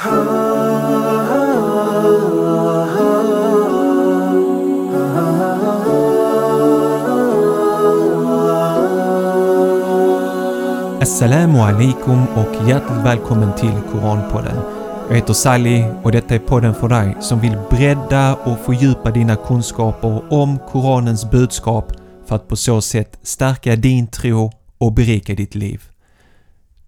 Assalamu alaikum och hjärtligt välkommen till Koranpodden. Jag heter Sally och detta är podden för dig som vill bredda och fördjupa dina kunskaper om Koranens budskap för att på så sätt stärka din tro och berika ditt liv.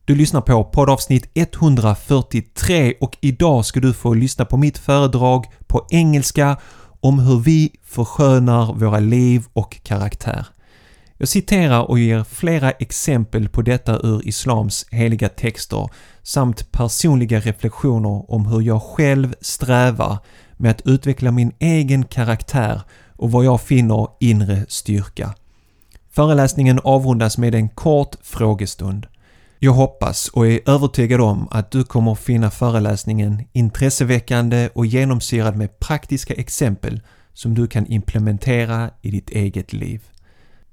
Du lyssnar på poddavsnitt 143 och idag ska du få lyssna på mitt föredrag på engelska om hur vi förskönar våra liv och karaktär. Jag citerar och ger flera exempel på detta ur Islams heliga texter samt personliga reflektioner om hur jag själv strävar med att utveckla min egen karaktär och var jag finner inre styrka. Föreläsningen avrundas med en kort frågestund. Jag hoppas och är övertygad om att du kommer finna föreläsningen intresseväckande och genomsyrad med praktiska exempel som du kan implementera i ditt eget liv.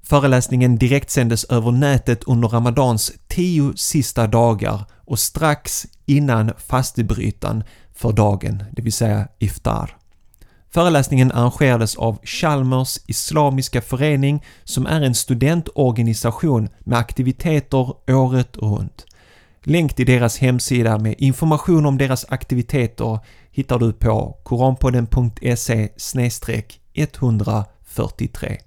Föreläsningen direktsändes över nätet under Ramadans tio sista dagar och strax innan fastebrytan för dagen, det vill säga iftar. Föreläsningen arrangerades av Chalmers Islamiska Förening som är en studentorganisation med aktiviteter året runt. Länk till deras hemsida med information om deras aktiviteter hittar du på koranpodden.se 143.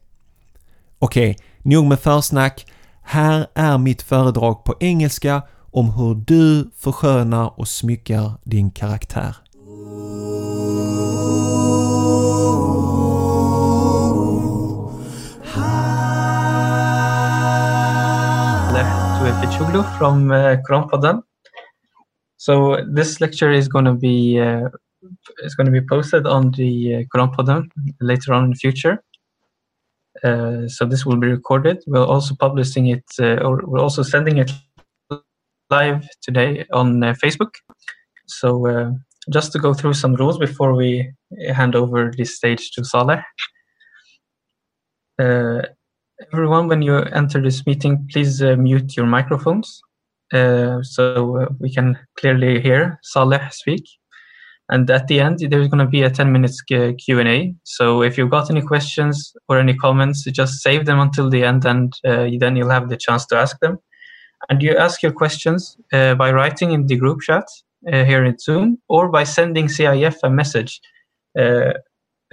Okej, nog med försnack. Här är mitt föredrag på engelska om hur du förskönar och smyckar din karaktär. Fichuglu from uh, Quran So this lecture is going to be uh, is going to be posted on the uh, Quran later on in the future. Uh, so this will be recorded. We're also publishing it, uh, or we're also sending it live today on uh, Facebook. So uh, just to go through some rules before we hand over this stage to Saleh. Uh, everyone, when you enter this meeting, please mute your microphones so we can clearly hear Saleh speak. And at the end, there's going to be a 10 minutes Q&A. So if you've got any questions or any comments, just save them until the end and uh, then you'll have the chance to ask them. And you ask your questions uh, by writing in the group chat uh, here in Zoom or by sending CIF a message. Uh,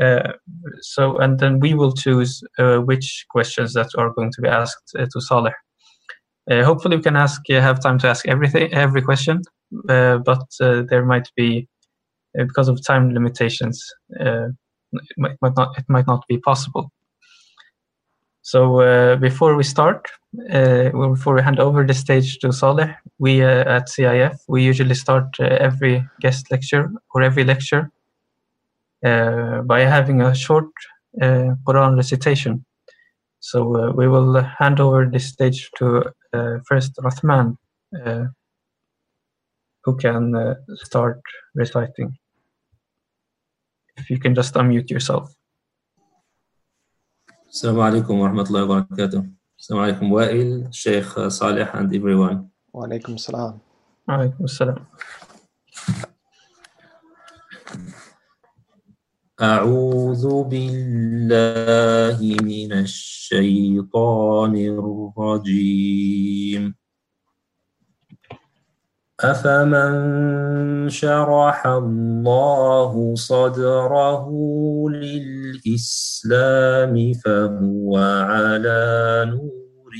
uh, so, and then we will choose uh, which questions that are going to be asked to Saleh. hopefully, we can ask, have time to ask everything, every question, but there might be uh, because of time limitations, uh, it might, not it might not be possible. So uh, before we start, before we hand over the stage to Saleh, we at CIF we usually start every guest lecture or every lecture uh, by having a short uh, Quran recitation. So uh, we will hand over this stage to first Rathman, who can start reciting. If you can just unmute yourself. Assalamu alaikum wa rahmatullahi wa barakatuh. Assalamu alaikum Wa'il, Sheikh Saleh and everyone. Wa alaikum salam. Wa alaikum salam. أعوذ بالله من الشيطان الرجيم. أفمن شرح الله صدره للإسلام فهو على نور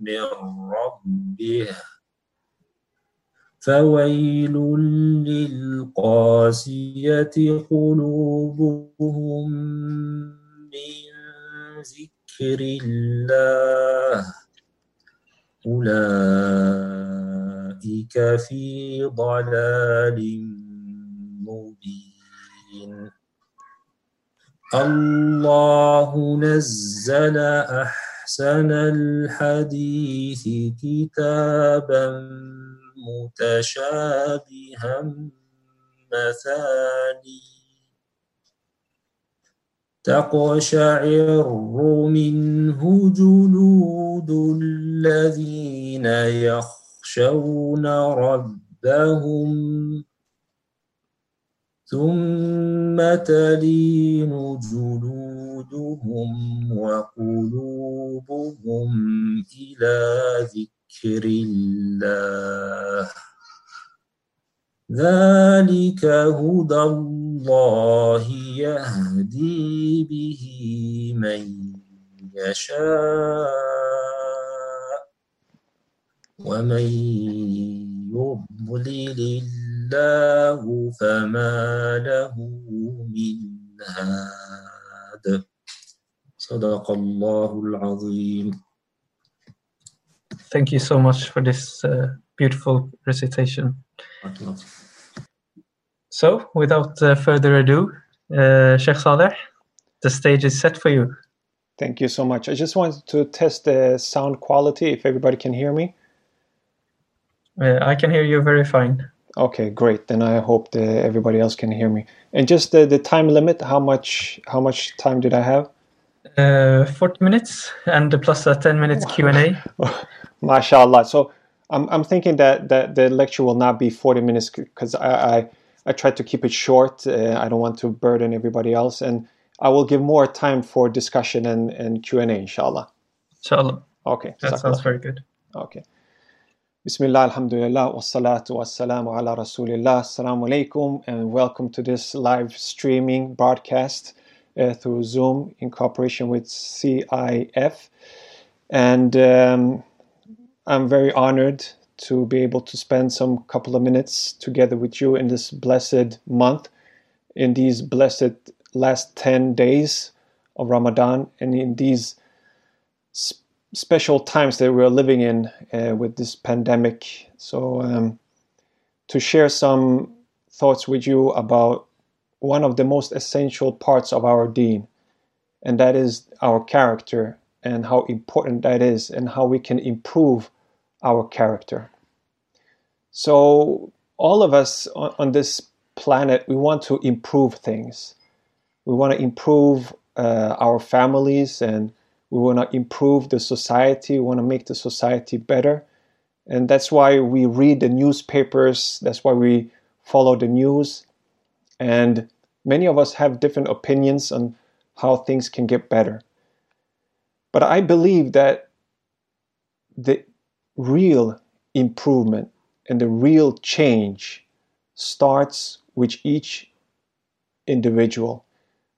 من ربه فويل للقاسية قلوبهم من ذكر الله أولئك في ضلال مبين. الله نزل أحسن الحديث كتابا متشابها مثاني. تقشعر منه جلود الذين يخشون ربهم. ثم تلين جلودهم وقلوبهم إلى ذكر الله. ذلك هدى الله يهدي به من يشاء ومن يضلل الله فما له من هاد. صدق الله العظيم. Thank you so much for this uh, beautiful recitation. So, without uh, further ado, uh, Sheikh Saleh, the stage is set for you. Thank you so much. I just wanted to test the sound quality if everybody can hear me. Uh, I can hear you very fine. Okay, great. Then I hope that everybody else can hear me. And just the, the time limit, how much how much time did I have? Uh, 40 minutes and plus a 10 minutes Q&A. MashaAllah. So I'm, I'm thinking that, that the lecture will not be 40 minutes because I, I, I tried to keep it short. Uh, I don't want to burden everybody else. And I will give more time for discussion and, and Q&A, inshallah. Inshallah. Okay. That sounds very good. Okay. Bismillah, alhamdulillah, wassalatu wassalamu ala rasulillah. Assalamu alaikum and welcome to this live streaming broadcast uh, through Zoom in cooperation with CIF. And um, I'm very honored to be able to spend some couple of minutes together with you in this blessed month, in these blessed last 10 days of Ramadan, and in these sp- special times that we're living in uh, with this pandemic. So, um, to share some thoughts with you about one of the most essential parts of our deen, and that is our character and how important that is, and how we can improve our character. So, all of us on, on this planet, we want to improve things. We want to improve uh, our families and we want to improve the society. We want to make the society better. And that's why we read the newspapers, that's why we follow the news. And many of us have different opinions on how things can get better. But I believe that the real improvement and the real change starts with each individual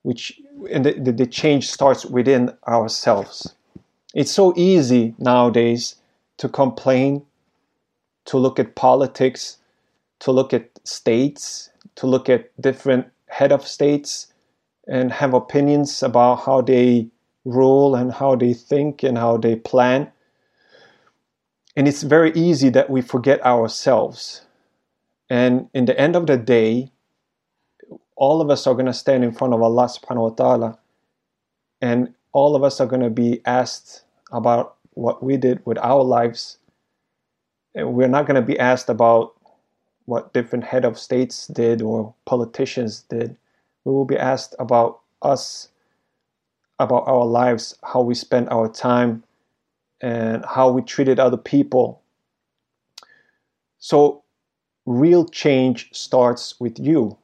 which and the, the, the, change starts within ourselves it's so easy nowadays to complain to look at politics to look at states to look at different head of states and have opinions about how they rule and how they think and how they plan and it's very easy that we forget ourselves. And in the end of the day, all of us are going to stand in front of Allah subhanahu wa ta'ala. And all of us are going to be asked about what we did with our lives. And we're not going to be asked about what different head of states did or politicians did. We will be asked about us, about our lives, how we spent our time, and how we treated other people. So, real change starts with you.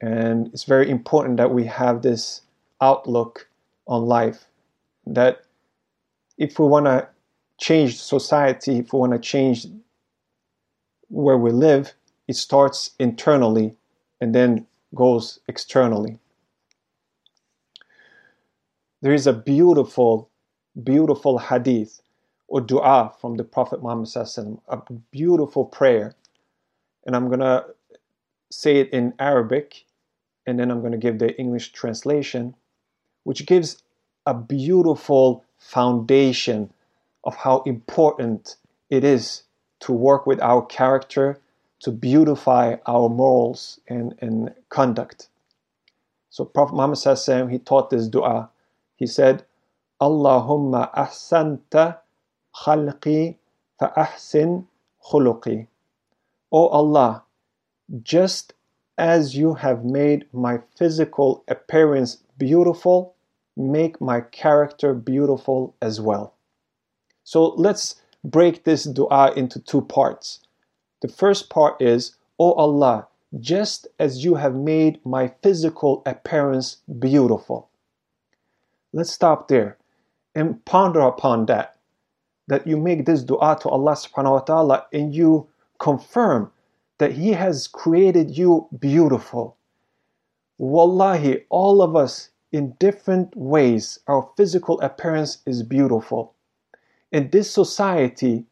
And it's very important that we have this outlook on life that if we want to change society, if we want to change where we live, it starts internally and then goes externally. There is a beautiful beautiful hadith or dua from the Prophet Muhammad, a beautiful prayer. And I'm going to say it in Arabic and then I'm going to give the English translation, which gives a beautiful foundation of how important it is to work with our character, to beautify our morals and, and conduct. So Prophet Muhammad he taught this dua. He said, Allahumma ahsanta khalqi fa ahsin khuluqi. O Allah, just as you have made my physical appearance beautiful, make my character beautiful as well. So let's break this dua into two parts. The first part is, O Allah, just as you have made my physical appearance beautiful. Let's stop there and ponder upon that. That you make this dua to Allah subhanahu wa ta'ala and you confirm that He has created you beautiful. Wallahi, all of us in different ways, our physical appearance is beautiful. And this society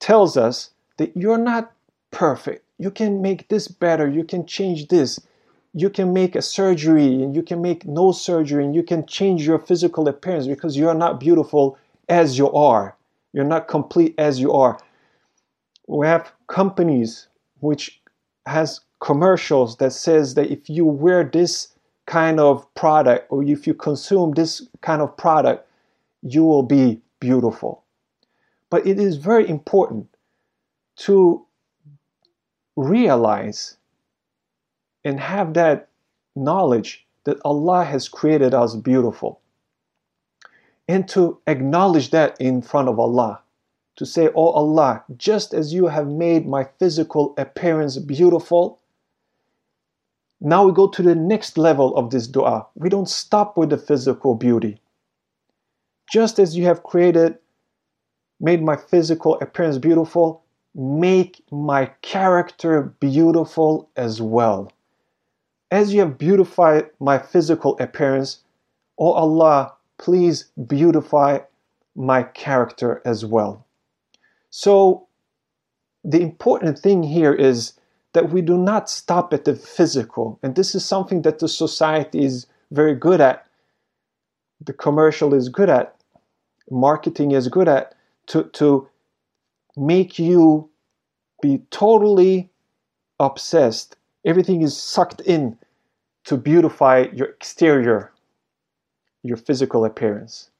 tells us that you're not perfect. You can make this better. You can change this. You can make a surgery and you can make no surgery and you can change your physical appearance because you're not beautiful as you are. You're not complete as you are. We have companies which has commercials that says that if you wear this kind of product or if you consume this kind of product, you will be beautiful. But it is very important to realize and have that knowledge that Allah has created us beautiful. And to acknowledge that in front of Allah. To say, Oh Allah, just as you have made my physical appearance beautiful, now we go to the next level of this dua. We don't stop with the physical beauty. Just as you have created, made my physical appearance beautiful, make my character beautiful as well. As you have beautified my physical appearance, O oh Allah, please beautify my character as well. So, the important thing here is that we do not stop at the physical. And this is something that the society is very good at. The commercial is good at. Marketing is good at. To, to make you be totally obsessed. Everything is sucked in to beautify your exterior, your physical appearance.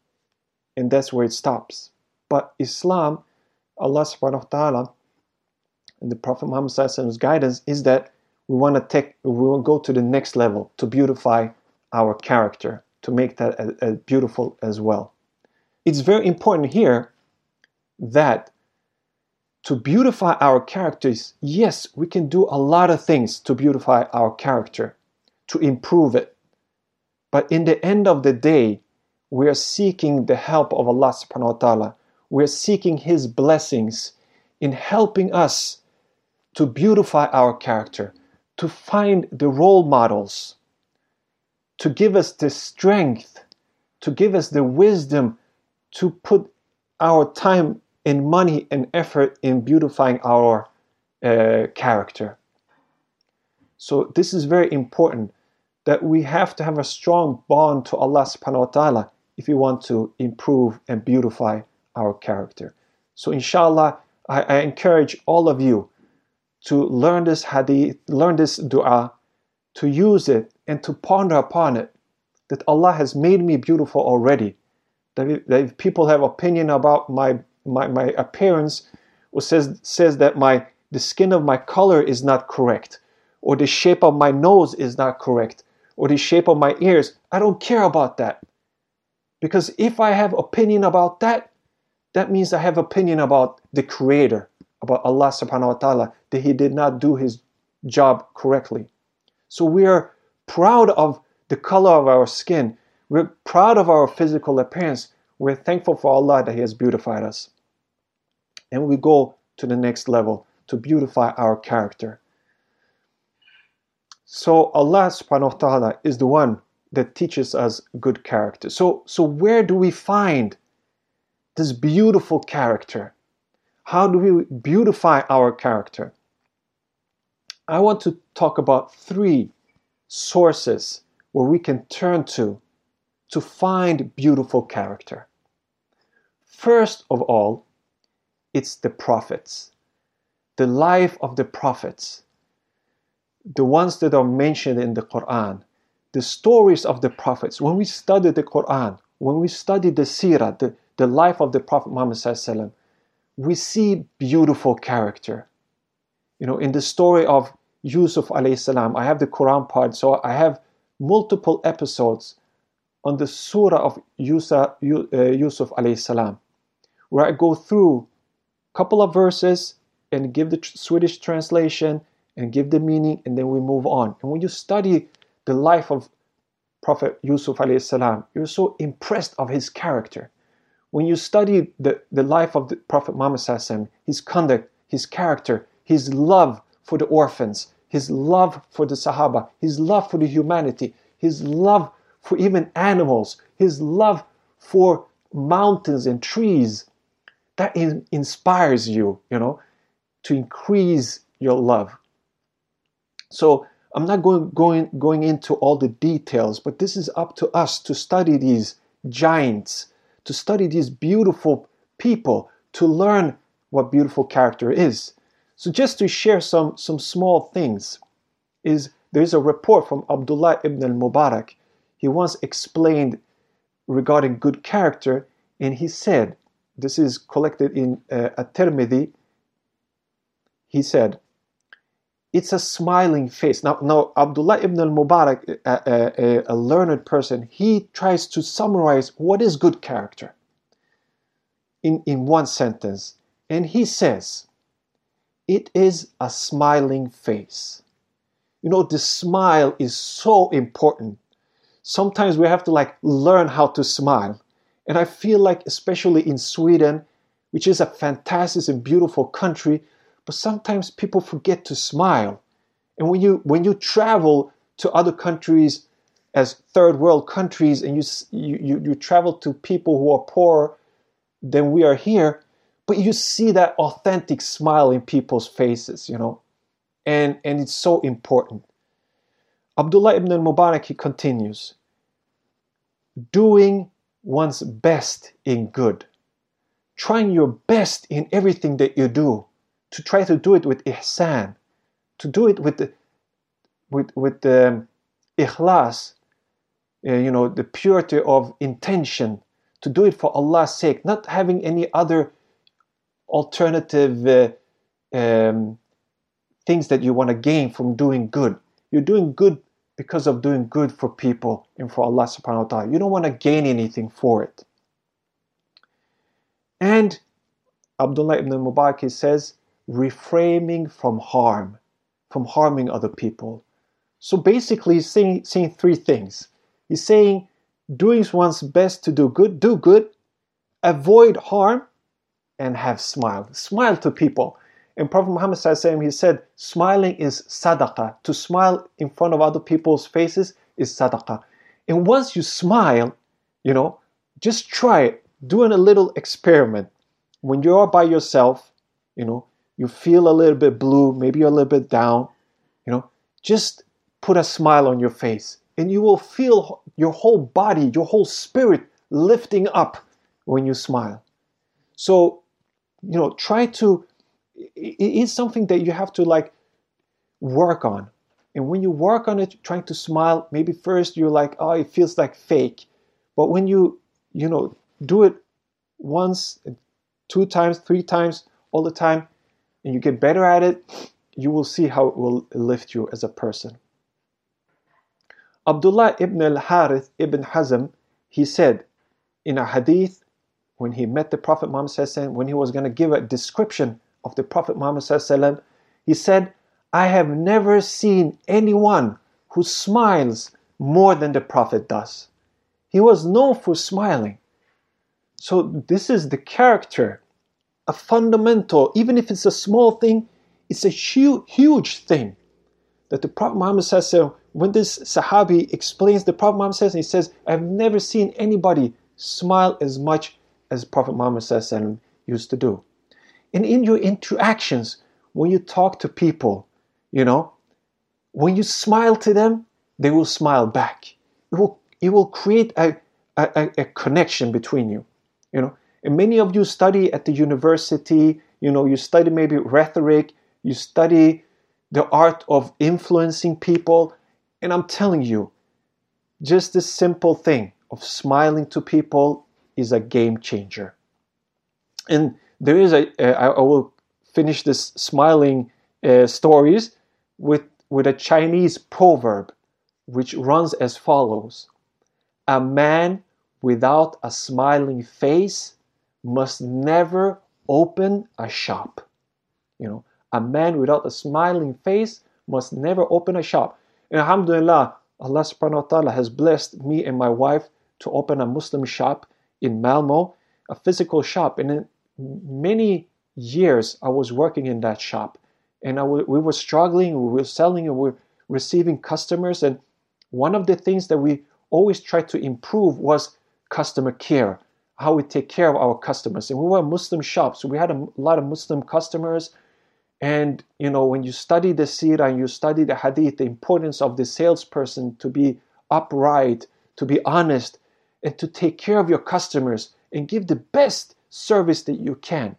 And that's where it stops. But Islam, Allah subhanahu wa ta'ala, and the Prophet Muhammad's guidance is that we want to take, we will go to the next level to beautify our character, to make that as, beautiful as well. It's very important here that to beautify our characters, yes, we can do a lot of things to beautify our character, to improve it. But in the end of the day, we are seeking the help of Allah subhanahu wa ta'ala. We are seeking His blessings in helping us to beautify our character, to find the role models, to give us the strength, to give us the wisdom to put our time and money and effort in beautifying our uh, character. So, this is very important that we have to have a strong bond to Allah subhanahu wa ta'ala if we want to improve and beautify our character. So, inshallah, I, I encourage all of you to learn this hadith, learn this dua, to use it and to ponder upon it. That Allah has made me beautiful already. That that if people have opinion about my, my, my appearance, or says, says that my the skin of my color is not correct, or the shape of my nose is not correct, or the shape of my ears, I don't care about that. Because if I have opinion about that, that means I have opinion about the creator about Allah subhanahu wa ta'ala that he did not do his job correctly. So we are proud of the color of our skin. We're proud of our physical appearance. We're thankful for Allah that He has beautified us. And we go to the next level to beautify our character. So Allah subhanahu wa ta'ala is the one that teaches us good character. So, so where do we find this beautiful character? How do we beautify our character? I want to talk about three sources where we can turn to to find beautiful character. First of all, it's the prophets, the life of the prophets, the ones that are mentioned in the Quran, the stories of the prophets. When we study the Quran, when we study the seerah, the, the life of the Prophet Muhammad, we see beautiful character. You know, in the story of Yusuf salam, I have the Quran part, so I have multiple episodes on the surah of Yusuf, uh, Yusuf alayhi salam, where I go through couple of verses and give the Swedish translation and give the meaning and then we move on. And when you study the life of Prophet Yusuf salam, you're so impressed of his character. When you study the, the life of the Prophet Muhammad his conduct, his character, his love for the orphans, his love for the Sahaba, his love for the humanity, his love for even animals, his love for mountains and trees, that in, inspires you, you know, to increase your love. So I'm not going, going, going into all the details, but this is up to us to study these giants, to study these beautiful people, to learn what beautiful character is. So just to share some, some small things, is there's a report from Abdullah ibn al-Mubarak. He once explained regarding good character, and he said, this is collected in uh, At-Tirmidhi, he said, it's a smiling face. Now, now Abdullah ibn al-Mubarak, a, a, a learned person, he tries to summarize what is good character in, in one sentence. And he says, it is a smiling face. You know, the smile is so important. Sometimes we have to like learn how to smile. And I feel like, especially in Sweden, which is a fantastic and beautiful country, but sometimes people forget to smile. And when you when you travel to other countries as third world countries and you you you travel to people who are poorer than we are here, but you see that authentic smile in people's faces, you know. And and it's so important. Abdullah ibn al-Mubarak he continues doing one's best in good, trying your best in everything that you do, to try to do it with ihsan, to do it with the, with with the um, ikhlas, uh, you know, the purity of intention, to do it for Allah's sake, not having any other alternative uh, um, things that you want to gain from doing good. You're doing good because of doing good for people and for Allah subhanahu wa ta'ala. You don't want to gain anything for it. And Abdullah ibn Mubarak says, refraining from harm, from harming other people. So basically, he's saying, saying three things. He's saying, doing one's best to do good, do good, avoid harm, and have smile. Smile to people. And Prophet Muhammad he said, smiling is sadaqah. To smile in front of other people's faces is sadaqah. And once you smile, you know, just try it. Doing a little experiment. When you are by yourself, you know, you feel a little bit blue, maybe you're a little bit down, you know, just put a smile on your face and you will feel your whole body, your whole spirit lifting up when you smile. So, you know, try to, it is something that you have to like work on. And when you work on it, trying to smile, maybe first you're like, oh, it feels like fake. But when you, you know, do it once, two times, three times, all the time, and you get better at it, you will see how it will lift you as a person. Abdullah ibn al-Harith ibn Hazm, he said in a hadith when he met the Prophet Muhammad when he was going to give a description of the Prophet Muhammad he said, I have never seen anyone who smiles more than the Prophet does. He was known for smiling. So this is the character a fundamental, even if it's a small thing, it's a huge, huge thing. That the Prophet Muhammad says, so when this Sahabi explains the Prophet Muhammad says, he says, I've never seen anybody smile as much as Prophet Muhammad used to do. And in your interactions, when you talk to people, you know, when you smile to them, they will smile back. It will, it will create a, a, a connection between you. You know, and many of you study at the university, you know, you study maybe rhetoric, you study the art of influencing people. And I'm telling you, just this simple thing of smiling to people is a game changer. And there is a, uh, I will finish this smiling uh, stories with, with a Chinese proverb which runs as follows A man without a smiling face must never open a shop. You know, A man without a smiling face must never open a shop. And Alhamdulillah, Allah subhanahu wa ta'ala has blessed me and my wife to open a Muslim shop in Malmo, a physical shop. And in many years, I was working in that shop. And I we were struggling, we were selling, and we were receiving customers. And one of the things that we always tried to improve was customer care, how we take care of our customers. And we were a Muslim shop, so we had a lot of Muslim customers. And you know, when you study the seerah and you study the hadith, the importance of the salesperson to be upright, to be honest, and to take care of your customers and give the best service that you can.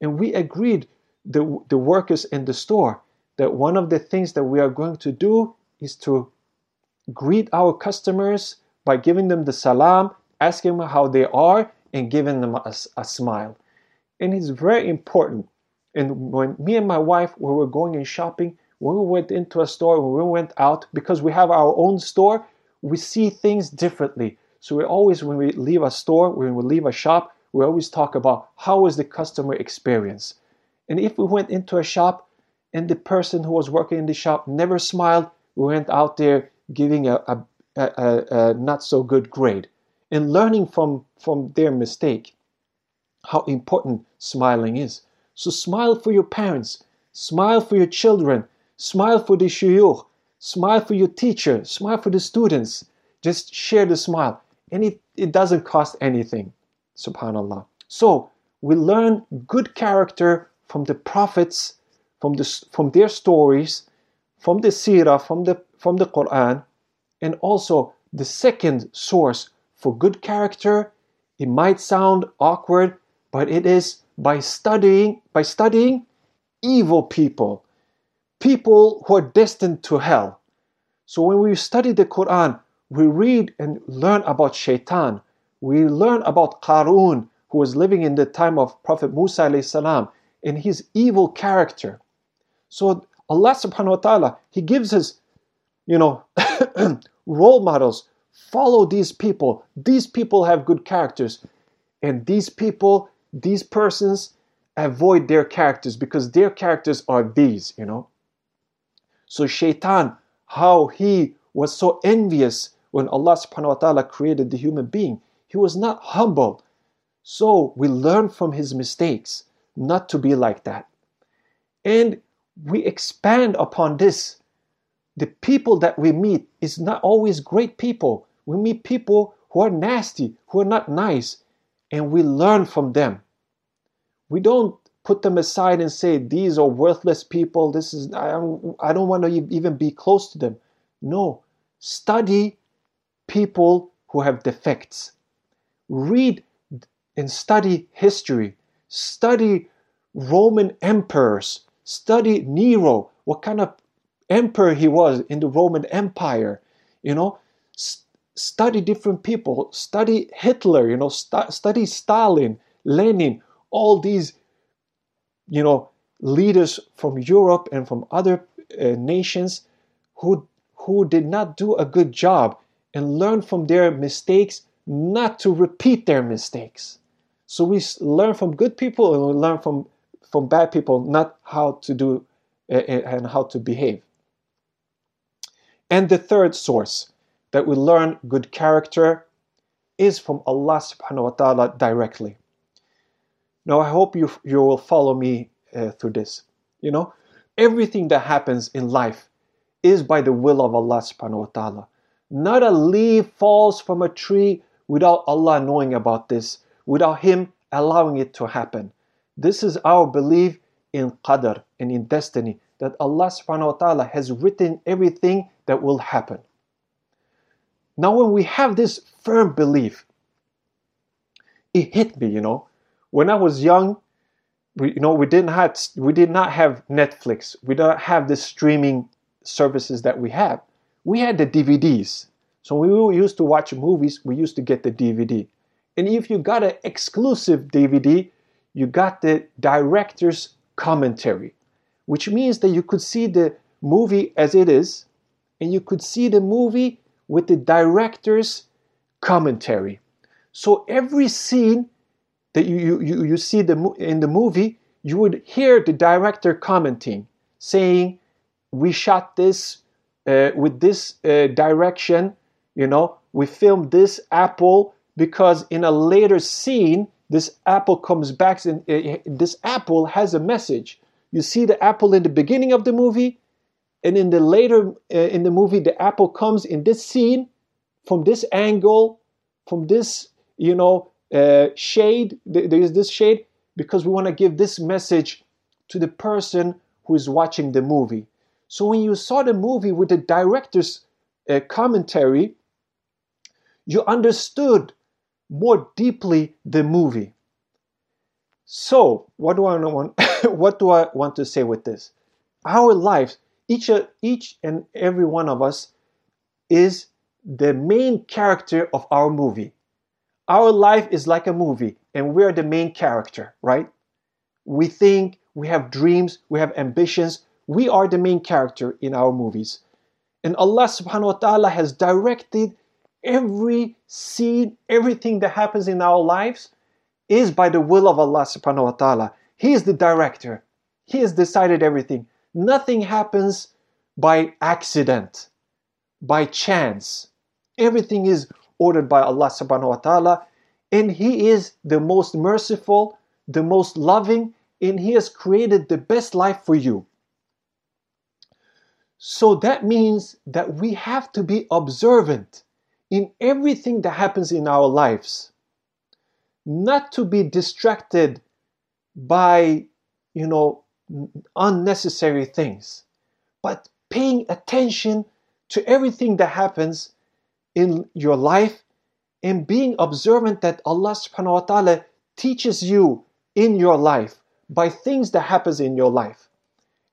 And we agreed, the, the workers in the store, that one of the things that we are going to do is to greet our customers by giving them the salam, asking them how they are, and giving them a, a smile. And it's very important. And when me and my wife we were going and shopping, when we went into a store, when we went out, because we have our own store, we see things differently. So we always, when we leave a store, when we leave a shop, we always talk about how was the customer experience. And if we went into a shop and the person who was working in the shop never smiled, we went out there giving a, a, a, a not so good grade and learning from, from their mistake how important smiling is. So smile for your parents, smile for your children, smile for the shuyukh, smile for your teacher, smile for the students. Just share the smile. And it, it doesn't cost anything. Subhanallah. So we learn good character from the prophets, from, the, from their stories, from the seerah, from the, from the Quran, and also the second source for good character. It might sound awkward, but it is by studying by studying evil people, people who are destined to hell. So when we study the Quran, we read and learn about shaitan. We learn about Qarun, who was living in the time of Prophet Musa salam, and his evil character. So Allah subhanahu wa ta'ala, He gives us, you know, role models. Follow these people. These people have good characters. And these people, these persons, avoid their characters because their characters are these, you know. So Shaitan, how he was so envious when Allah subhanahu wa ta'ala created the human being. He was not humble. So we learn from his mistakes not to be like that. And we expand upon this. The people that we meet is not always great people. We meet people who are nasty, who are not nice, and we learn from them. We don't put them aside and say these are worthless people. This is I don't, I don't want to even be close to them. No, study people who have defects. Read and study history. Study Roman emperors Study Nero, what kind of emperor he was in the Roman Empire. You know, study different people. Study Hitler. You know, st- study Stalin, Lenin, all these, you know, leaders from Europe and from other uh, nations who who did not do a good job and learn from their mistakes not to repeat their mistakes. So we learn from good people and we learn from from bad people not how to do and how to behave. And the third source that we learn good character is from Allah subhanahu wa ta'ala directly. Now I hope you you will follow me uh, through this. You know, everything that happens in life is by the will of Allah subhanahu wa ta'ala. Not a leaf falls from a tree without Allah knowing about this, without Him allowing it to happen. This is our belief in qadr and in destiny that Allah subhanahu wa ta'ala has written everything that will happen. Now, when we have this firm belief, it hit me, you know. When I was young, we, you know, we didn't have, we did not have Netflix. We don't have the streaming services that we have. We had the DVDs. So when we used to watch movies, we used to get the DVD. And if you got an exclusive DVD, you got the director's commentary, which means that you could see the movie as it is, and you could see the movie with the director's commentary. So every scene that you, you, you see the, in the movie, you would hear the director commenting, saying, We shot this uh, with this uh, direction, you know, we filmed this apple because in a later scene, this apple comes back and uh, this apple has a message. You see the apple in the beginning of the movie, and in the later uh, in the movie, the apple comes in this scene from this angle, from this, you know, uh, shade. There is this shade because we want to give this message to the person who is watching the movie. So when you saw the movie with the director's uh, commentary, you understood more deeply the movie. So, what do I want? what do I want to say with this? Our lives, each each and every one of us, is the main character of our movie. Our life is like a movie, and we're the main character, right? We think, we have dreams, we have ambitions. We are the main character in our movies. And Allah subhanahu wa ta'ala has directed every scene, everything that happens in our lives is by the will of Allah subhanahu wa ta'ala. He is the director. He has decided everything. Nothing happens by accident, by chance. Everything is ordered by Allah subhanahu wa ta'ala. And He is the most merciful, the most loving, and He has created the best life for you. So that means that we have to be observant in everything that happens in our lives, not to be distracted by, you know, unnecessary things, but paying attention to everything that happens in your life and being observant that Allah subhanahu wa ta'ala teaches you in your life by things that happens in your life.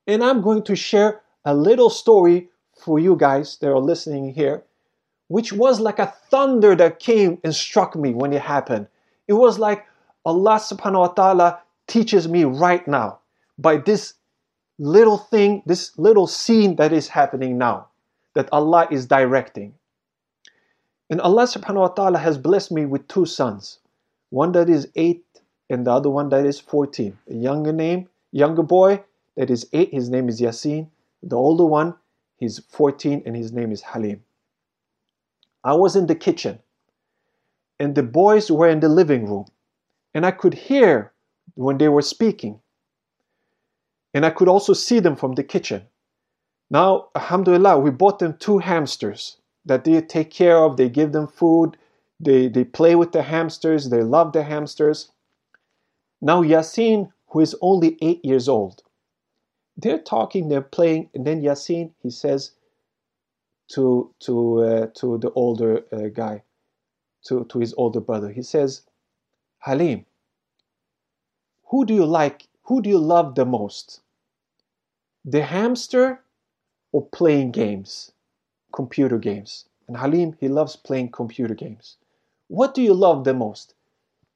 And I'm going to share a little story for you guys that are listening here, which was like a thunder that came and struck me when it happened. It was like Allah subhanahu wa ta'ala teaches me right now by this little thing, this little scene that is happening now, that Allah is directing. And Allah subhanahu wa ta'ala has blessed me with two sons. One that is eight and the other one that is 14. A younger name, younger boy that is eight, his name is Yasin. The older one, he's 14 and his name is Halim. I was in the kitchen and the boys were in the living room and I could hear when they were speaking. And I could also see them from the kitchen. Now, Alhamdulillah, we bought them two hamsters that they take care of. They give them food. They, they play with the hamsters. They love the hamsters. Now, Yasin, who is only eight years old, they're talking, they're playing, and then Yasin, he says to, to, uh, to the older uh, guy, to, to his older brother, he says, Halim, who do you like, who do you love the most? The hamster or playing games? computer games. And Halim, he loves playing computer games. What do you love the most?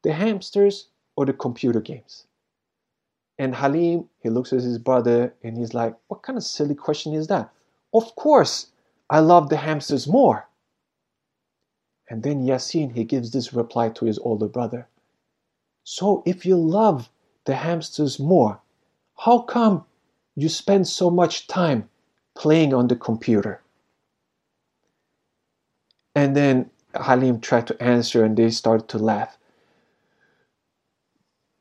The hamsters or the computer games? And Halim, he looks at his brother and he's like, What kind of silly question is that? Of course, I love the hamsters more. And then Yasin, he gives this reply to his older brother. So if you love the hamsters more, how come you spend so much time playing on the computer? And then Halim tried to answer and they started to laugh.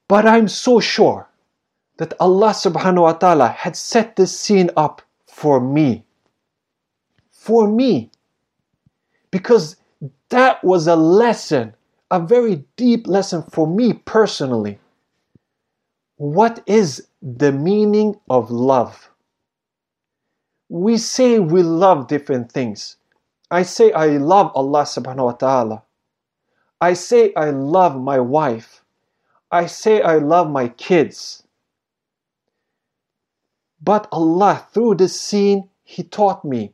But I'm so sure that Allah subhanahu wa ta'ala had set this scene up for me. For me. Because that was a lesson, a very deep lesson for me personally. What is the meaning of love? We say we love different things. I say I love Allah subhanahu wa ta'ala. I say I love my wife. I say I love my kids. But Allah, through this scene, He taught me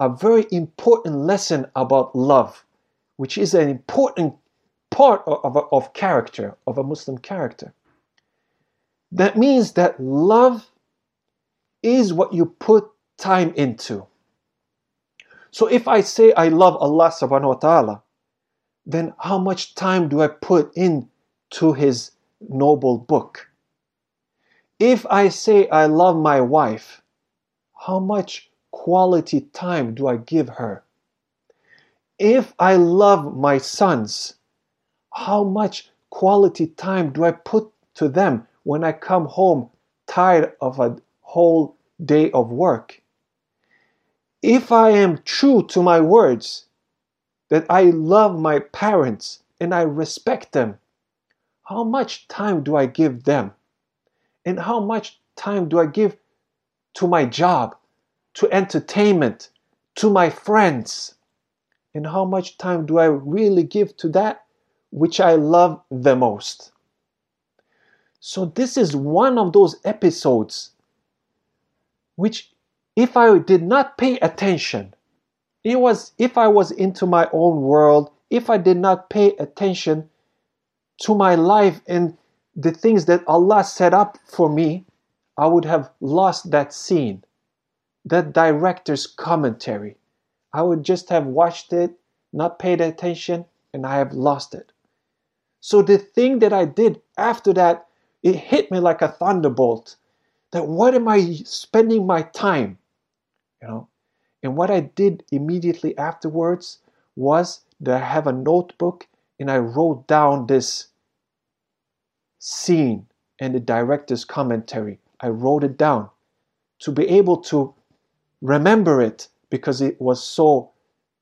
a very important lesson about love, which is an important part of, of, of character, of a Muslim character. That means that love is what you put time into. So if I say I love Allah subhanahu wa ta'ala, then how much time do I put in to his noble book? If I say I love my wife, how much quality time do I give her? If I love my sons, how much quality time do I put to them when I come home tired of a whole day of work? If I am true to my words, that I love my parents and I respect them, how much time do I give them? And how much time do I give to my job, to entertainment, to my friends? And how much time do I really give to that which I love the most? So, this is one of those episodes which, if I did not pay attention, it was if I was into my own world, if I did not pay attention to my life and the things that Allah set up for me, I would have lost that scene, that director's commentary. I would just have watched it, not paid attention, and I have lost it. So the thing that I did after that, it hit me like a thunderbolt. That what am I spending my time? You know? And what I did immediately afterwards was that I have a notebook and I wrote down this scene and the director's commentary. I wrote it down to be able to remember it because it was so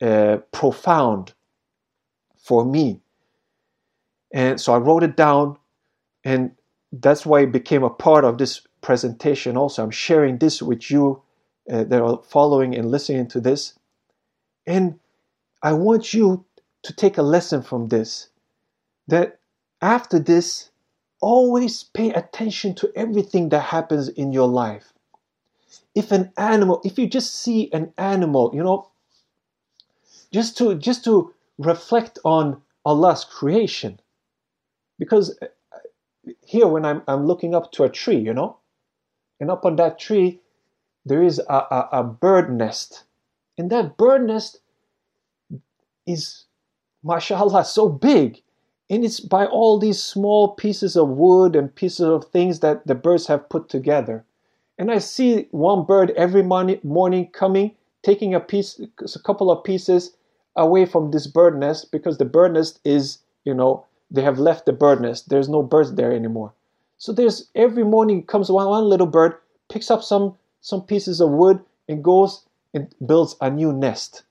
uh, profound for me. And so I wrote it down, and that's why it became a part of this presentation. Also, I'm sharing this with you uh, that are following and listening to this. And I want you to take a lesson from this that after this, always pay attention to everything that happens in your life. If an animal, if you just see an animal, you know, just to just to reflect on Allah's creation. Because uh, here when I'm I'm looking up to a tree, you know, and up on that tree there is a, a, a bird nest. And that bird nest is mashallah so big and it's by all these small pieces of wood and pieces of things that the birds have put together. And I see one bird every morning, coming, taking a piece, a couple of pieces away from this bird nest because the bird nest is, you know, they have left the bird nest. There's no birds there anymore. So there's every morning comes one, one little bird, picks up some some pieces of wood and goes and builds a new nest.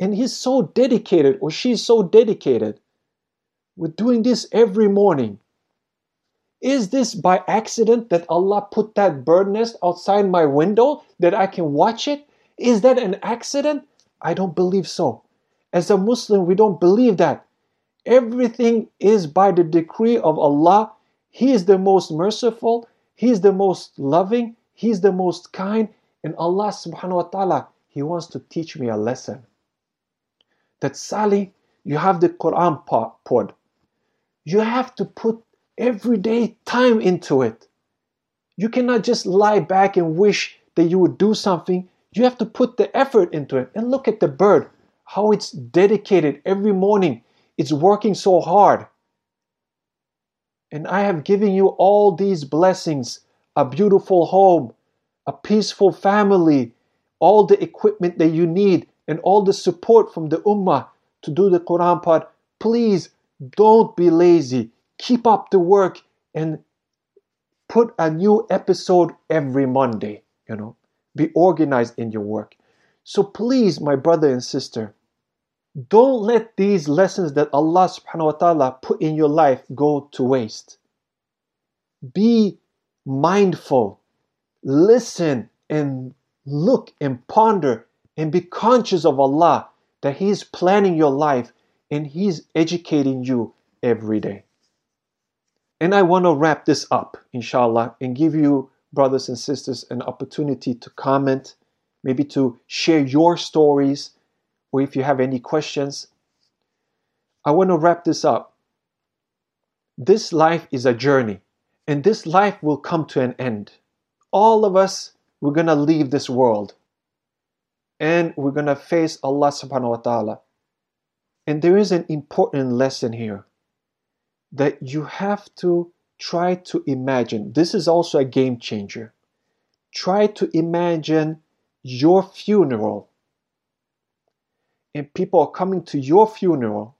And he's so dedicated, or she's so dedicated we're doing this every morning. Is this by accident that Allah put that bird nest outside my window that I can watch it? Is that an accident? I don't believe so. As a Muslim, we don't believe that. Everything is by the decree of Allah. He is the most merciful, He is the most loving, He is the most kind, and Allah subhanahu wa ta'ala, He wants to teach me a lesson. That Saleh, you have the Quran pod. You have to put everyday time into it. You cannot just lie back and wish that you would do something. You have to put the effort into it. And look at the bird, how it's dedicated every morning. It's working so hard. And I have given you all these blessings a beautiful home, a peaceful family, all the equipment that you need, and all the support from the Ummah to do the Quran pod. Please don't be lazy. Keep up the work and put a new episode every Monday. You know, be organized in your work. So please, my brother and sister, don't let these lessons that Allah subhanahu wa ta'ala put in your life go to waste. Be mindful, listen and look and ponder and be conscious of Allah that He is planning your life and He's educating you every day. And I want to wrap this up, inshallah, and give you, brothers and sisters, an opportunity to comment, maybe to share your stories, or if you have any questions. I want to wrap this up. This life is a journey, and this life will come to an end. All of us, we're going to leave this world, and we're going to face Allah subhanahu wa ta'ala. And there is an important lesson here that you have to try to imagine. This is also a game changer. Try to imagine your funeral. And people are coming to your funeral.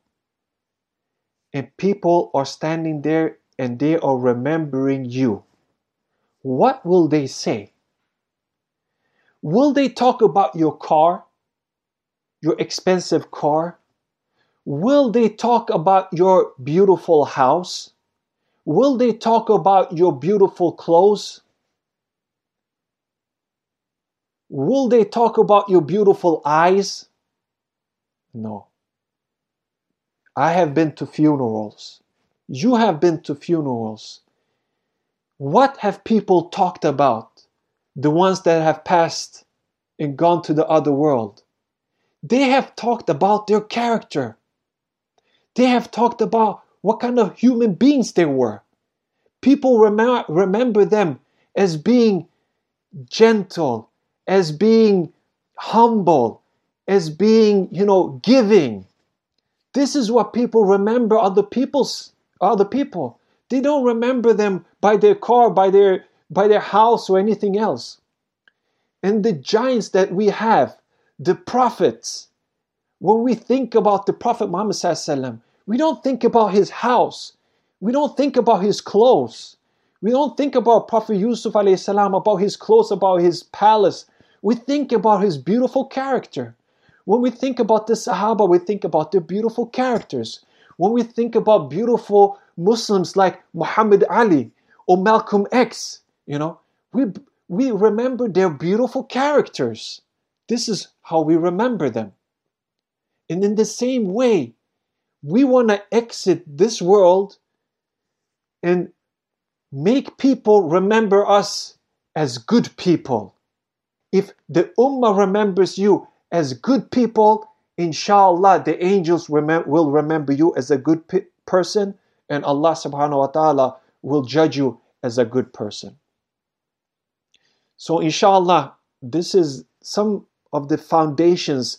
And people are standing there and they are remembering you. What will they say? Will they talk about your car? Your expensive car? Will they talk about your beautiful house? Will they talk about your beautiful clothes? Will they talk about your beautiful eyes? No. I have been to funerals. You have been to funerals. What have people talked about? The ones that have passed and gone to the other world. They have talked about their character. They have talked about what kind of human beings they were. People rem- remember them as being gentle, as being humble, as being, you know, giving. This is what people remember other people's other people. They don't remember them by their car, by their by their house or anything else. And the giants that we have, the prophets, when we think about the Prophet Muhammad, we don't think about his house. We don't think about his clothes. We don't think about Prophet Yusuf salam, about his clothes, about his palace. We think about his beautiful character. When we think about the Sahaba, we think about their beautiful characters. When we think about beautiful Muslims like Muhammad Ali or Malcolm X, you know, we, we remember their beautiful characters. This is how we remember them. And in the same way, we want to exit this world and make people remember us as good people. If the Ummah remembers you as good people, inshallah, the angels will remember you as a good pe- person, and Allah subhanahu wa ta'ala will judge you as a good person. So, inshallah, this is some of the foundations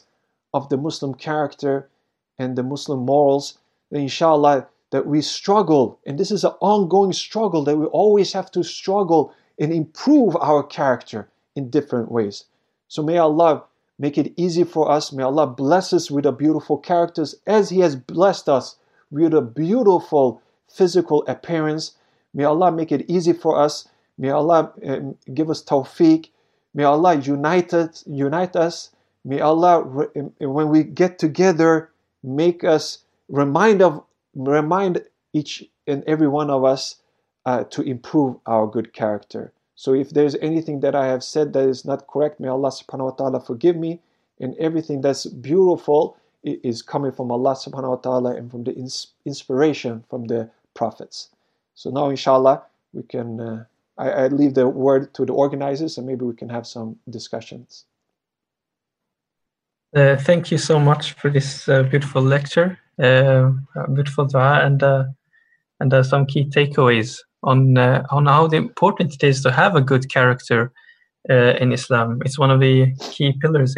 of the Muslim character and the Muslim morals. Inshallah, that we struggle, and this is an ongoing struggle that we always have to struggle and improve our character in different ways. So may Allah make it easy for us. May Allah bless us with a beautiful characters as He has blessed us with a beautiful physical appearance. May Allah make it easy for us. May Allah uh, give us tawfiq. May Allah unite us. Unite us. May Allah, when we get together, make us remind of remind each and every one of us uh, to improve our good character. So if there's anything that I have said that is not correct, may Allah subhanahu wa ta'ala forgive me. And everything that's beautiful is coming from Allah subhanahu wa ta'ala and from the ins- inspiration from the prophets. So now inshallah we can uh, I, I, leave the word to the organizers and maybe we can have some discussions. Uh, thank you so much for this uh, beautiful lecture uh, beautiful dua and uh, and uh, some key takeaways on on how important it is to have a good character in Islam. It's one of the key pillars,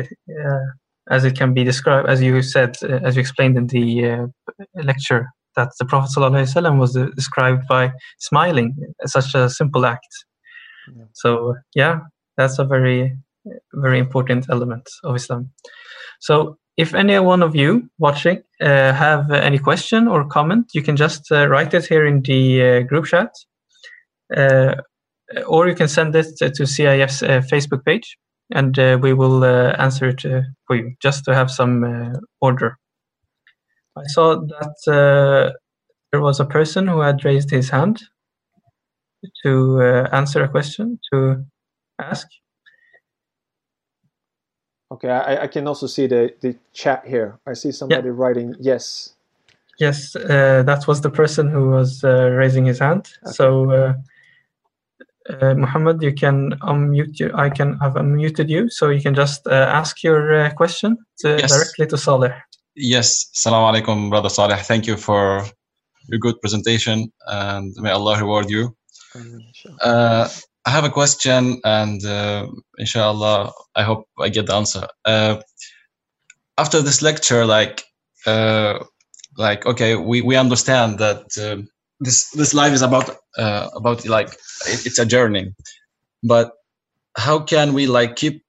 as it can be described, as you said, as you explained in the lecture, that the Prophet ﷺ was described by smiling, such a simple act. Yeah. So yeah, that's a very very important element of Islam. So if any one of you watching uh, have any question or comment, you can just uh, write it here in the uh, group chat, uh, or you can send it to CIF's uh, Facebook page, and uh, we will answer it for you, just to have some order. I saw that there was a person who had raised his hand to answer a question, to ask. Okay, I, I can also see the, the chat here. I see somebody yeah. writing yes. Yes, uh, that was the person who was uh, raising his hand. Okay. So, uh, uh Muhammad, you can unmute you. I can have unmuted you, so you can just uh, ask your uh, question to, yes. directly to Saleh. Yes, Assalamu alaikum, brother Saleh. Thank you for your good presentation, and may Allah reward you. I have a question, and uh, inshallah, I hope I get the answer. Uh, after this lecture, like, uh, like, okay, we, we understand that uh, this this life is about uh, about like it, it's a journey but how can we like keep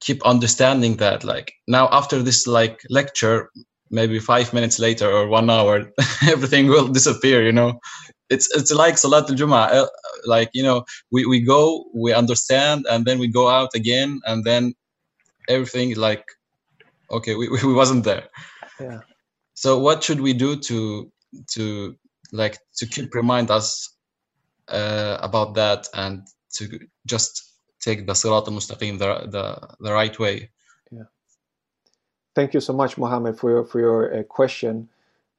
keep understanding that like now after this like lecture maybe five minutes later or one hour everything will disappear you know it's it's like salat al-jum'ah. Uh, like you know we, we go we understand and then we go out again and then everything like okay we, we wasn't there. Yeah. So what should we do to to like to keep remind us uh, about that and to just take the sirat al-mustaqim the, the the right way? Yeah. Thank you so much Mohammed for your for your uh, question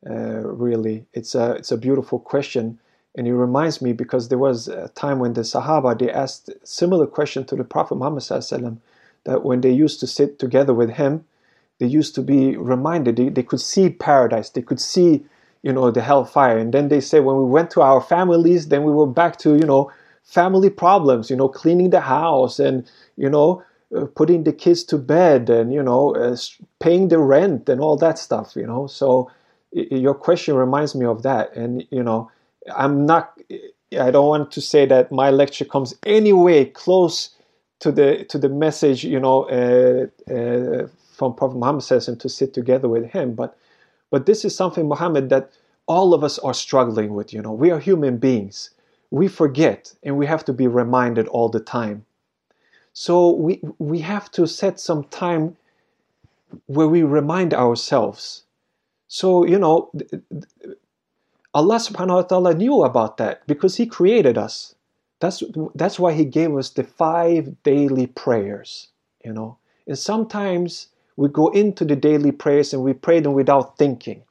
uh, really. It's a it's a beautiful question. And it reminds me because there was a time when the Sahaba they asked similar question to the Prophet Muhammad that when they used to sit together with him they used to be reminded they, they could see paradise. They could see you know the hellfire. And then they say when we went to our families then we were back to you know family problems you know cleaning the house and you know uh, putting the kids to bed and you know uh, paying the rent and all that stuff you know. So your question reminds me of that and you know i'm not i don't want to say that my lecture comes anyway close to the to the message you know uh, uh from prophet muhammad says and to sit together with him but but this is something, Muhammad, that all of us are struggling with. You know, we are human beings. We forget and we have to be reminded all the time. So we, we have to set some time where we remind ourselves. So, you know, Allah subhanahu wa ta'ala knew about that because He created us. That's, that's why He gave us the five daily prayers, you know. And sometimes we go into the daily prayers and we pray them without thinking.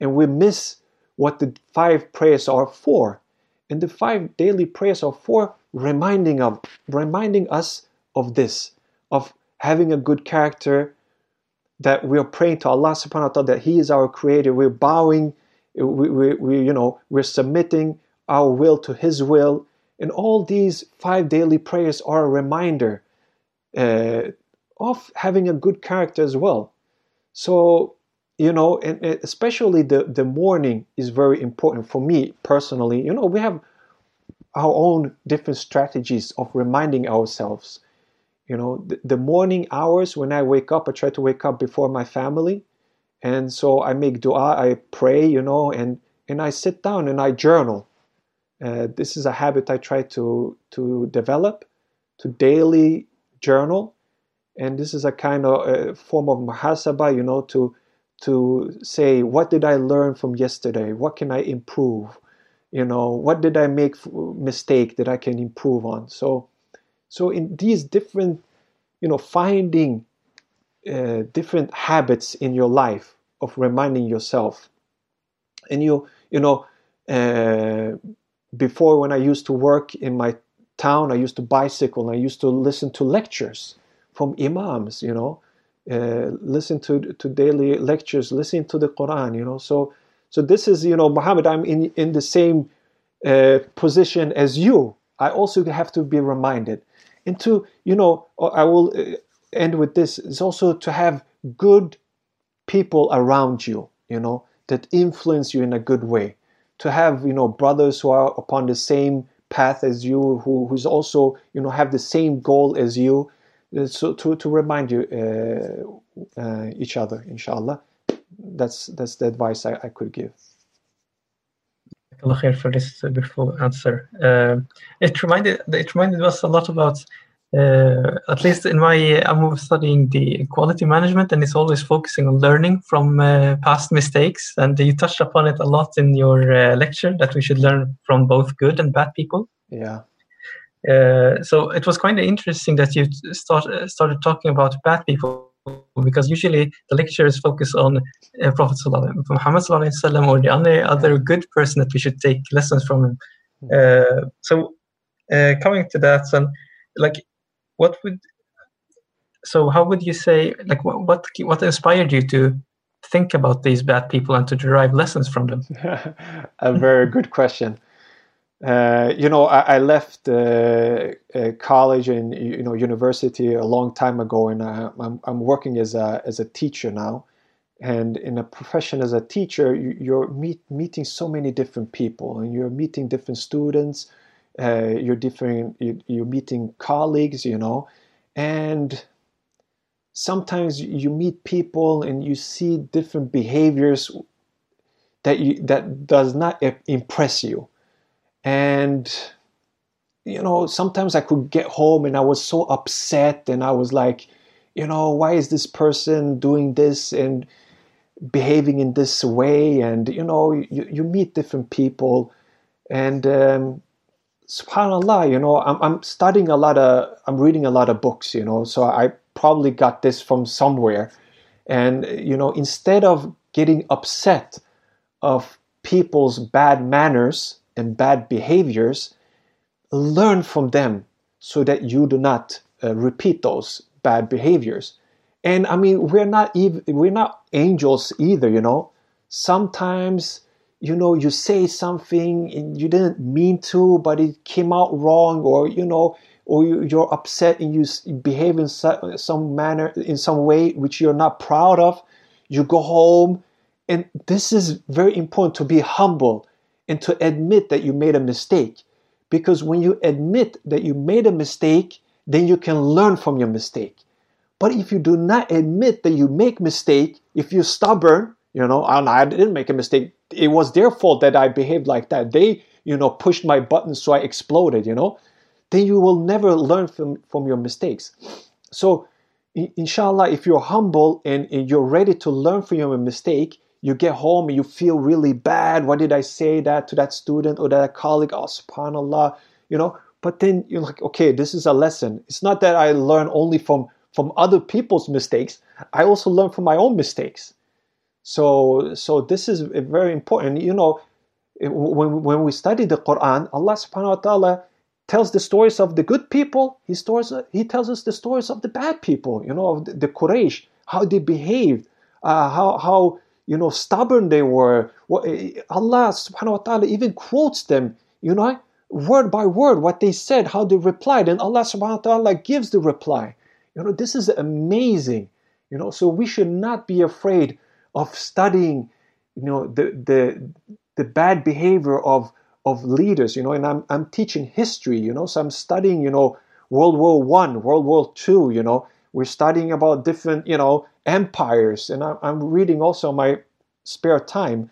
And we miss what the five prayers are for. And the five daily prayers are for reminding of reminding us of this, of having a good character, that we are praying to Allah subhanahu wa ta'ala that He is our creator. We're bowing, we, we, we, you know, we're submitting our will to His will. And all these five daily prayers are a reminder uh, of having a good character as well. So, you know, and especially the, the morning is very important for me personally. You know, we have our own different strategies of reminding ourselves. You know, the, the morning hours when I wake up, I try to wake up before my family. And so I make dua, I pray, you know, and, and I sit down and I journal. Uh, this is a habit I try to, to develop, to daily journal and this is a kind of a form of muhasaba you know to to say what did i learn from yesterday what can i improve you know what did i make mistake that i can improve on so so in these different you know finding uh, different habits in your life of reminding yourself and you you know uh, before when i used to work in my town i used to bicycle and i used to listen to lectures from imams, you know, uh, listen to to daily lectures, listen to the Quran, you know. So so this is you know Muhammad, I'm in in the same uh, position as you. I also have to be reminded, and to you know I will uh, end with this. Is also to have good people around you, you know, that influence you in a good way. To have you know brothers who are upon the same path as you, who who's also you know have the same goal as you uh, so to, to remind you uh, uh, each other, inshallah. That's that's the advice I, I could give. Allah for this beautiful answer. Uh, it reminded it reminded us a lot about uh, at least in my I'm studying the quality management and it's always focusing on learning from uh, past mistakes and you touched upon it a lot in your lecture that we should learn from both good and bad people. Yeah. Uh, so it was kind of interesting that you start, uh, started talking about bad people because usually the lectures focus on uh, Prophet Muhammad or the only other good person that we should take lessons from him. Uh, so uh, coming to that, and like, what would so how would you say like what what, what inspired you to think about these bad people and to derive lessons from them? A very good question. Uh, you know, I, I left uh, uh, college and you know university a long time ago, and I, am I'm working as a as a teacher now. and in a profession as a teacher you're meet, meeting so many different people and you're meeting different students uh, you're different you're meeting colleagues you know and sometimes you meet people and you see different behaviors that you that does not impress you and you know sometimes i could get home and i was so upset and i was like you know why is this person doing this and behaving in this way? And you know you, you meet different people. And um, subhanallah you know I'm, I'm studying a lot of i'm reading a lot of books you know so i probably got this from somewhere. And you know instead of getting upset of people's bad manners and bad behaviors learn from them so that you do not uh, repeat those bad behaviors and I mean, we're not even we're not angels either, you know. Sometimes, you know, you say something and you didn't mean to, but it came out wrong, or you know, or you, are upset and you behave in some manner, in some way which you're not proud of. You go home, and this is very important to be humble and to admit that you made a mistake. Because when you admit that you made a mistake, then you can learn from your mistake. But if you do not admit that you make mistake, if you're stubborn, you know, I didn't make a mistake. It was their fault that I behaved like that. They, you know, pushed my buttons so I exploded, you know. Then you will never learn from, from your mistakes. So, inshallah, if you're humble and, and you're ready to learn from your mistake, you get home and you feel really bad. Why did I say that to that student or that colleague? Oh, subhanAllah, you know. But then you're like, okay, this is a lesson. It's not that I learn only from from other people's mistakes, I also learn from my own mistakes. So, so this is very important. You know, when, when we study the Quran, Allah subhanahu wa ta'ala tells the stories of the good people. He, stores, he tells us the stories of the bad people, you know, of the, the Quraysh, how they behaved, uh, how, how, you know, stubborn they were. Eh, Allah subhanahu wa ta'ala even quotes them, you know, word by word, what they said, how they replied. And Allah subhanahu wa ta'ala gives the reply. You know, this is amazing. You know, so we should not be afraid of studying, you know, the the the bad behavior of of leaders. You know, and I'm I'm teaching history. You know, so I'm studying, you know, World War One, World War Two. You know, we're studying about different, you know, empires, and I'm, I'm reading also my spare time,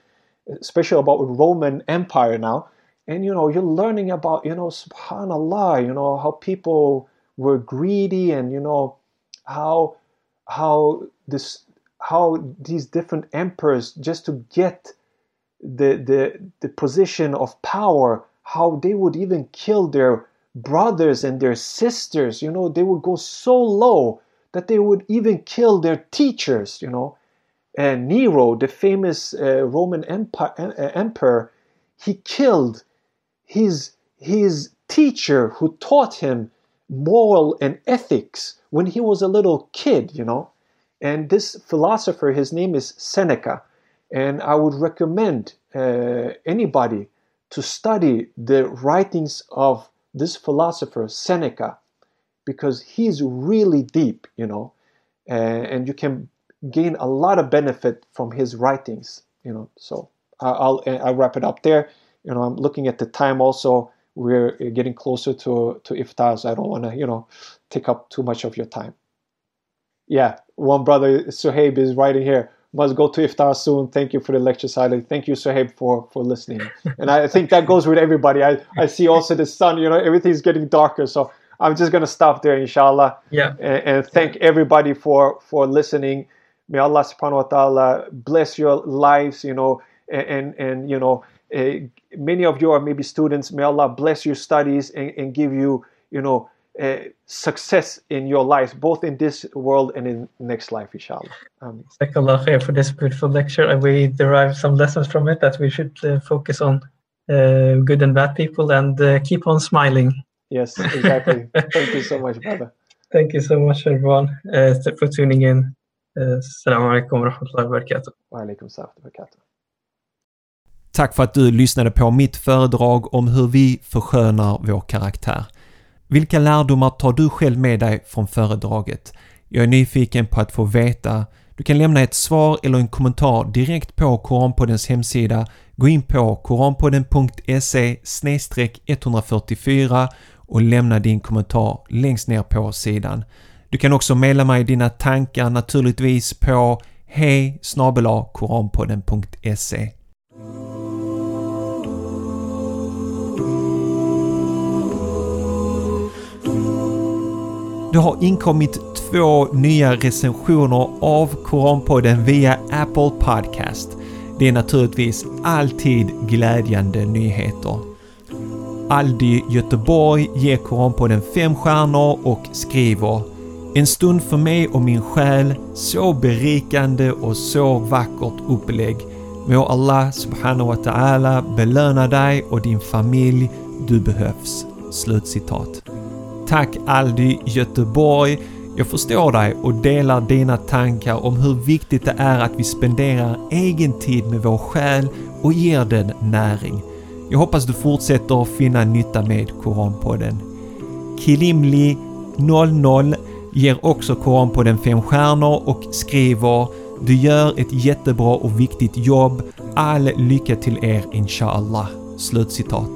especially about Roman Empire now. And you know, you're learning about, you know, Subhanallah, you know, how people were greedy and you know how how this how these different emperors just to get the the the position of power how they would even kill their brothers and their sisters you know they would go so low that they would even kill their teachers you know and nero the famous uh, roman empire, uh, emperor he killed his his teacher who taught him moral and ethics when he was a little kid, you know. And this philosopher, his name is Seneca. And I would recommend uh, anybody to study the writings of this philosopher, Seneca, because he's really deep, you know, uh, and you can gain a lot of benefit from his writings, you know. So I'll, I'll wrap it up there. You know, I'm looking at the time also we're getting closer to to iftar, so I don't want to you know take up too much of your time. Yeah, one brother Suhaib is writing here. Must go to iftar soon. Thank you for the lecture, Saleh. Thank you, Suhaib, for for listening. and I think that goes with everybody. I I see also the sun. You know, everything's getting darker, so I'm just gonna stop there, inshallah. Yeah. And, and thank everybody for for listening. May Allah Subhanahu wa Taala bless your lives. You know, and and, and you know uh, many of you are maybe students. May Allah bless your studies and, and give you, you know, uh, success in your life, both in this world and in next life, inshallah. Khair for this beautiful lecture. And we derive some lessons from it that we should uh, focus on uh, good and bad people and uh, keep on smiling. Yes, exactly. Thank you so much, brother. Thank you so much, everyone, uh, for tuning in. Assalamu alaikum wa rahmatullahi wa barakatuh. Wa alaikum salam wa barakatuh. Tack för att du lyssnade på mitt föredrag om hur vi förskönar vår karaktär. Vilka lärdomar tar du själv med dig från föredraget? Jag är nyfiken på att få veta. Du kan lämna ett svar eller en kommentar direkt på Koranpoddens hemsida. Gå in på koranpodden.se 144 och lämna din kommentar längst ner på sidan. Du kan också mejla mig dina tankar naturligtvis på hej koranpodden.se Det har inkommit två nya recensioner av Koranpodden via Apple Podcast. Det är naturligtvis alltid glädjande nyheter. Aldi Göteborg ger Koranpodden fem stjärnor och skriver En stund för mig och min själ, så berikande och så vackert upplägg. Må Allah subhanahu wa ta'ala belöna dig och din familj, du behövs. Slutcitat. Tack Aldi Göteborg. Jag förstår dig och delar dina tankar om hur viktigt det är att vi spenderar egen tid med vår själ och ger den näring. Jag hoppas du fortsätter att finna nytta med Koranpodden. Kilimli 00 ger också Koranpodden 5 stjärnor och skriver Du gör ett jättebra och viktigt jobb. All lycka till er inshallah. Slutcitat.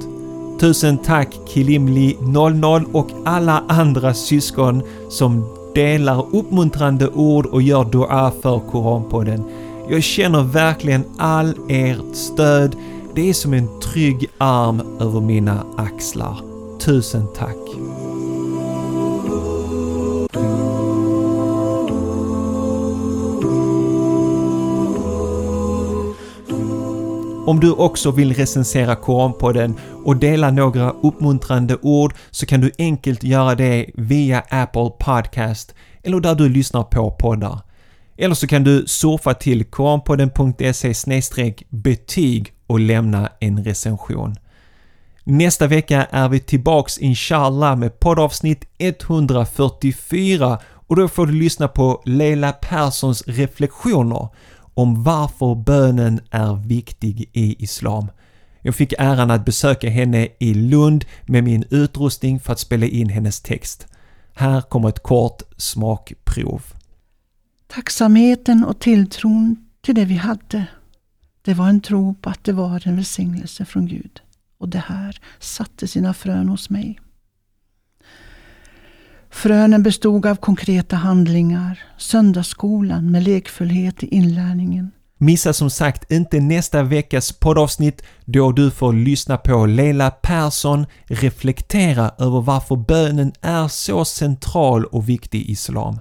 Tusen tack Kilimli 00 och alla andra syskon som delar uppmuntrande ord och gör dua för Koranpodden. Jag känner verkligen all ert stöd. Det är som en trygg arm över mina axlar. Tusen tack! Om du också vill recensera Koranpodden och dela några uppmuntrande ord så kan du enkelt göra det via Apple Podcast eller där du lyssnar på poddar. Eller så kan du surfa till koranpodden.se betyg och lämna en recension. Nästa vecka är vi tillbaks inshallah med poddavsnitt 144 och då får du lyssna på Leila Perssons reflektioner om varför bönen är viktig i Islam. Jag fick äran att besöka henne i Lund med min utrustning för att spela in hennes text. Här kommer ett kort smakprov. Tacksamheten och tilltron till det vi hade, det var en tro på att det var en välsignelse från Gud. Och det här satte sina frön hos mig. Frönen bestod av konkreta handlingar, söndagsskolan med lekfullhet i inlärningen. Missa som sagt inte nästa veckas poddavsnitt då du får lyssna på Leila Persson reflektera över varför bönen är så central och viktig i Islam.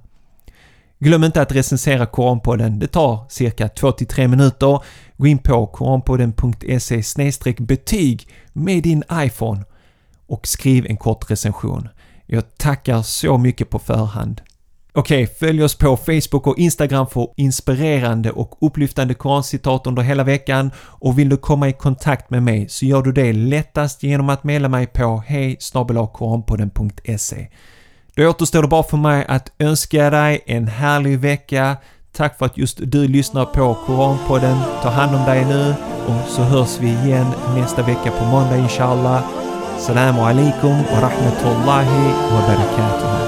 Glöm inte att recensera Koranpodden. Det tar cirka 2-3 minuter. Gå in på koranpodden.se betyg med din iPhone och skriv en kort recension. Jag tackar så mycket på förhand. Okej, okay, följ oss på Facebook och Instagram för inspirerande och upplyftande korancitat under hela veckan och vill du komma i kontakt med mig så gör du det lättast genom att mejla mig på hej då återstår det bara för mig att önska dig en härlig vecka. Tack för att just du lyssnar på Koranpodden. Ta hand om dig nu och så hörs vi igen nästa vecka på måndag inshallah. Salam alaikum wa rahmatullahi wa barakatuh.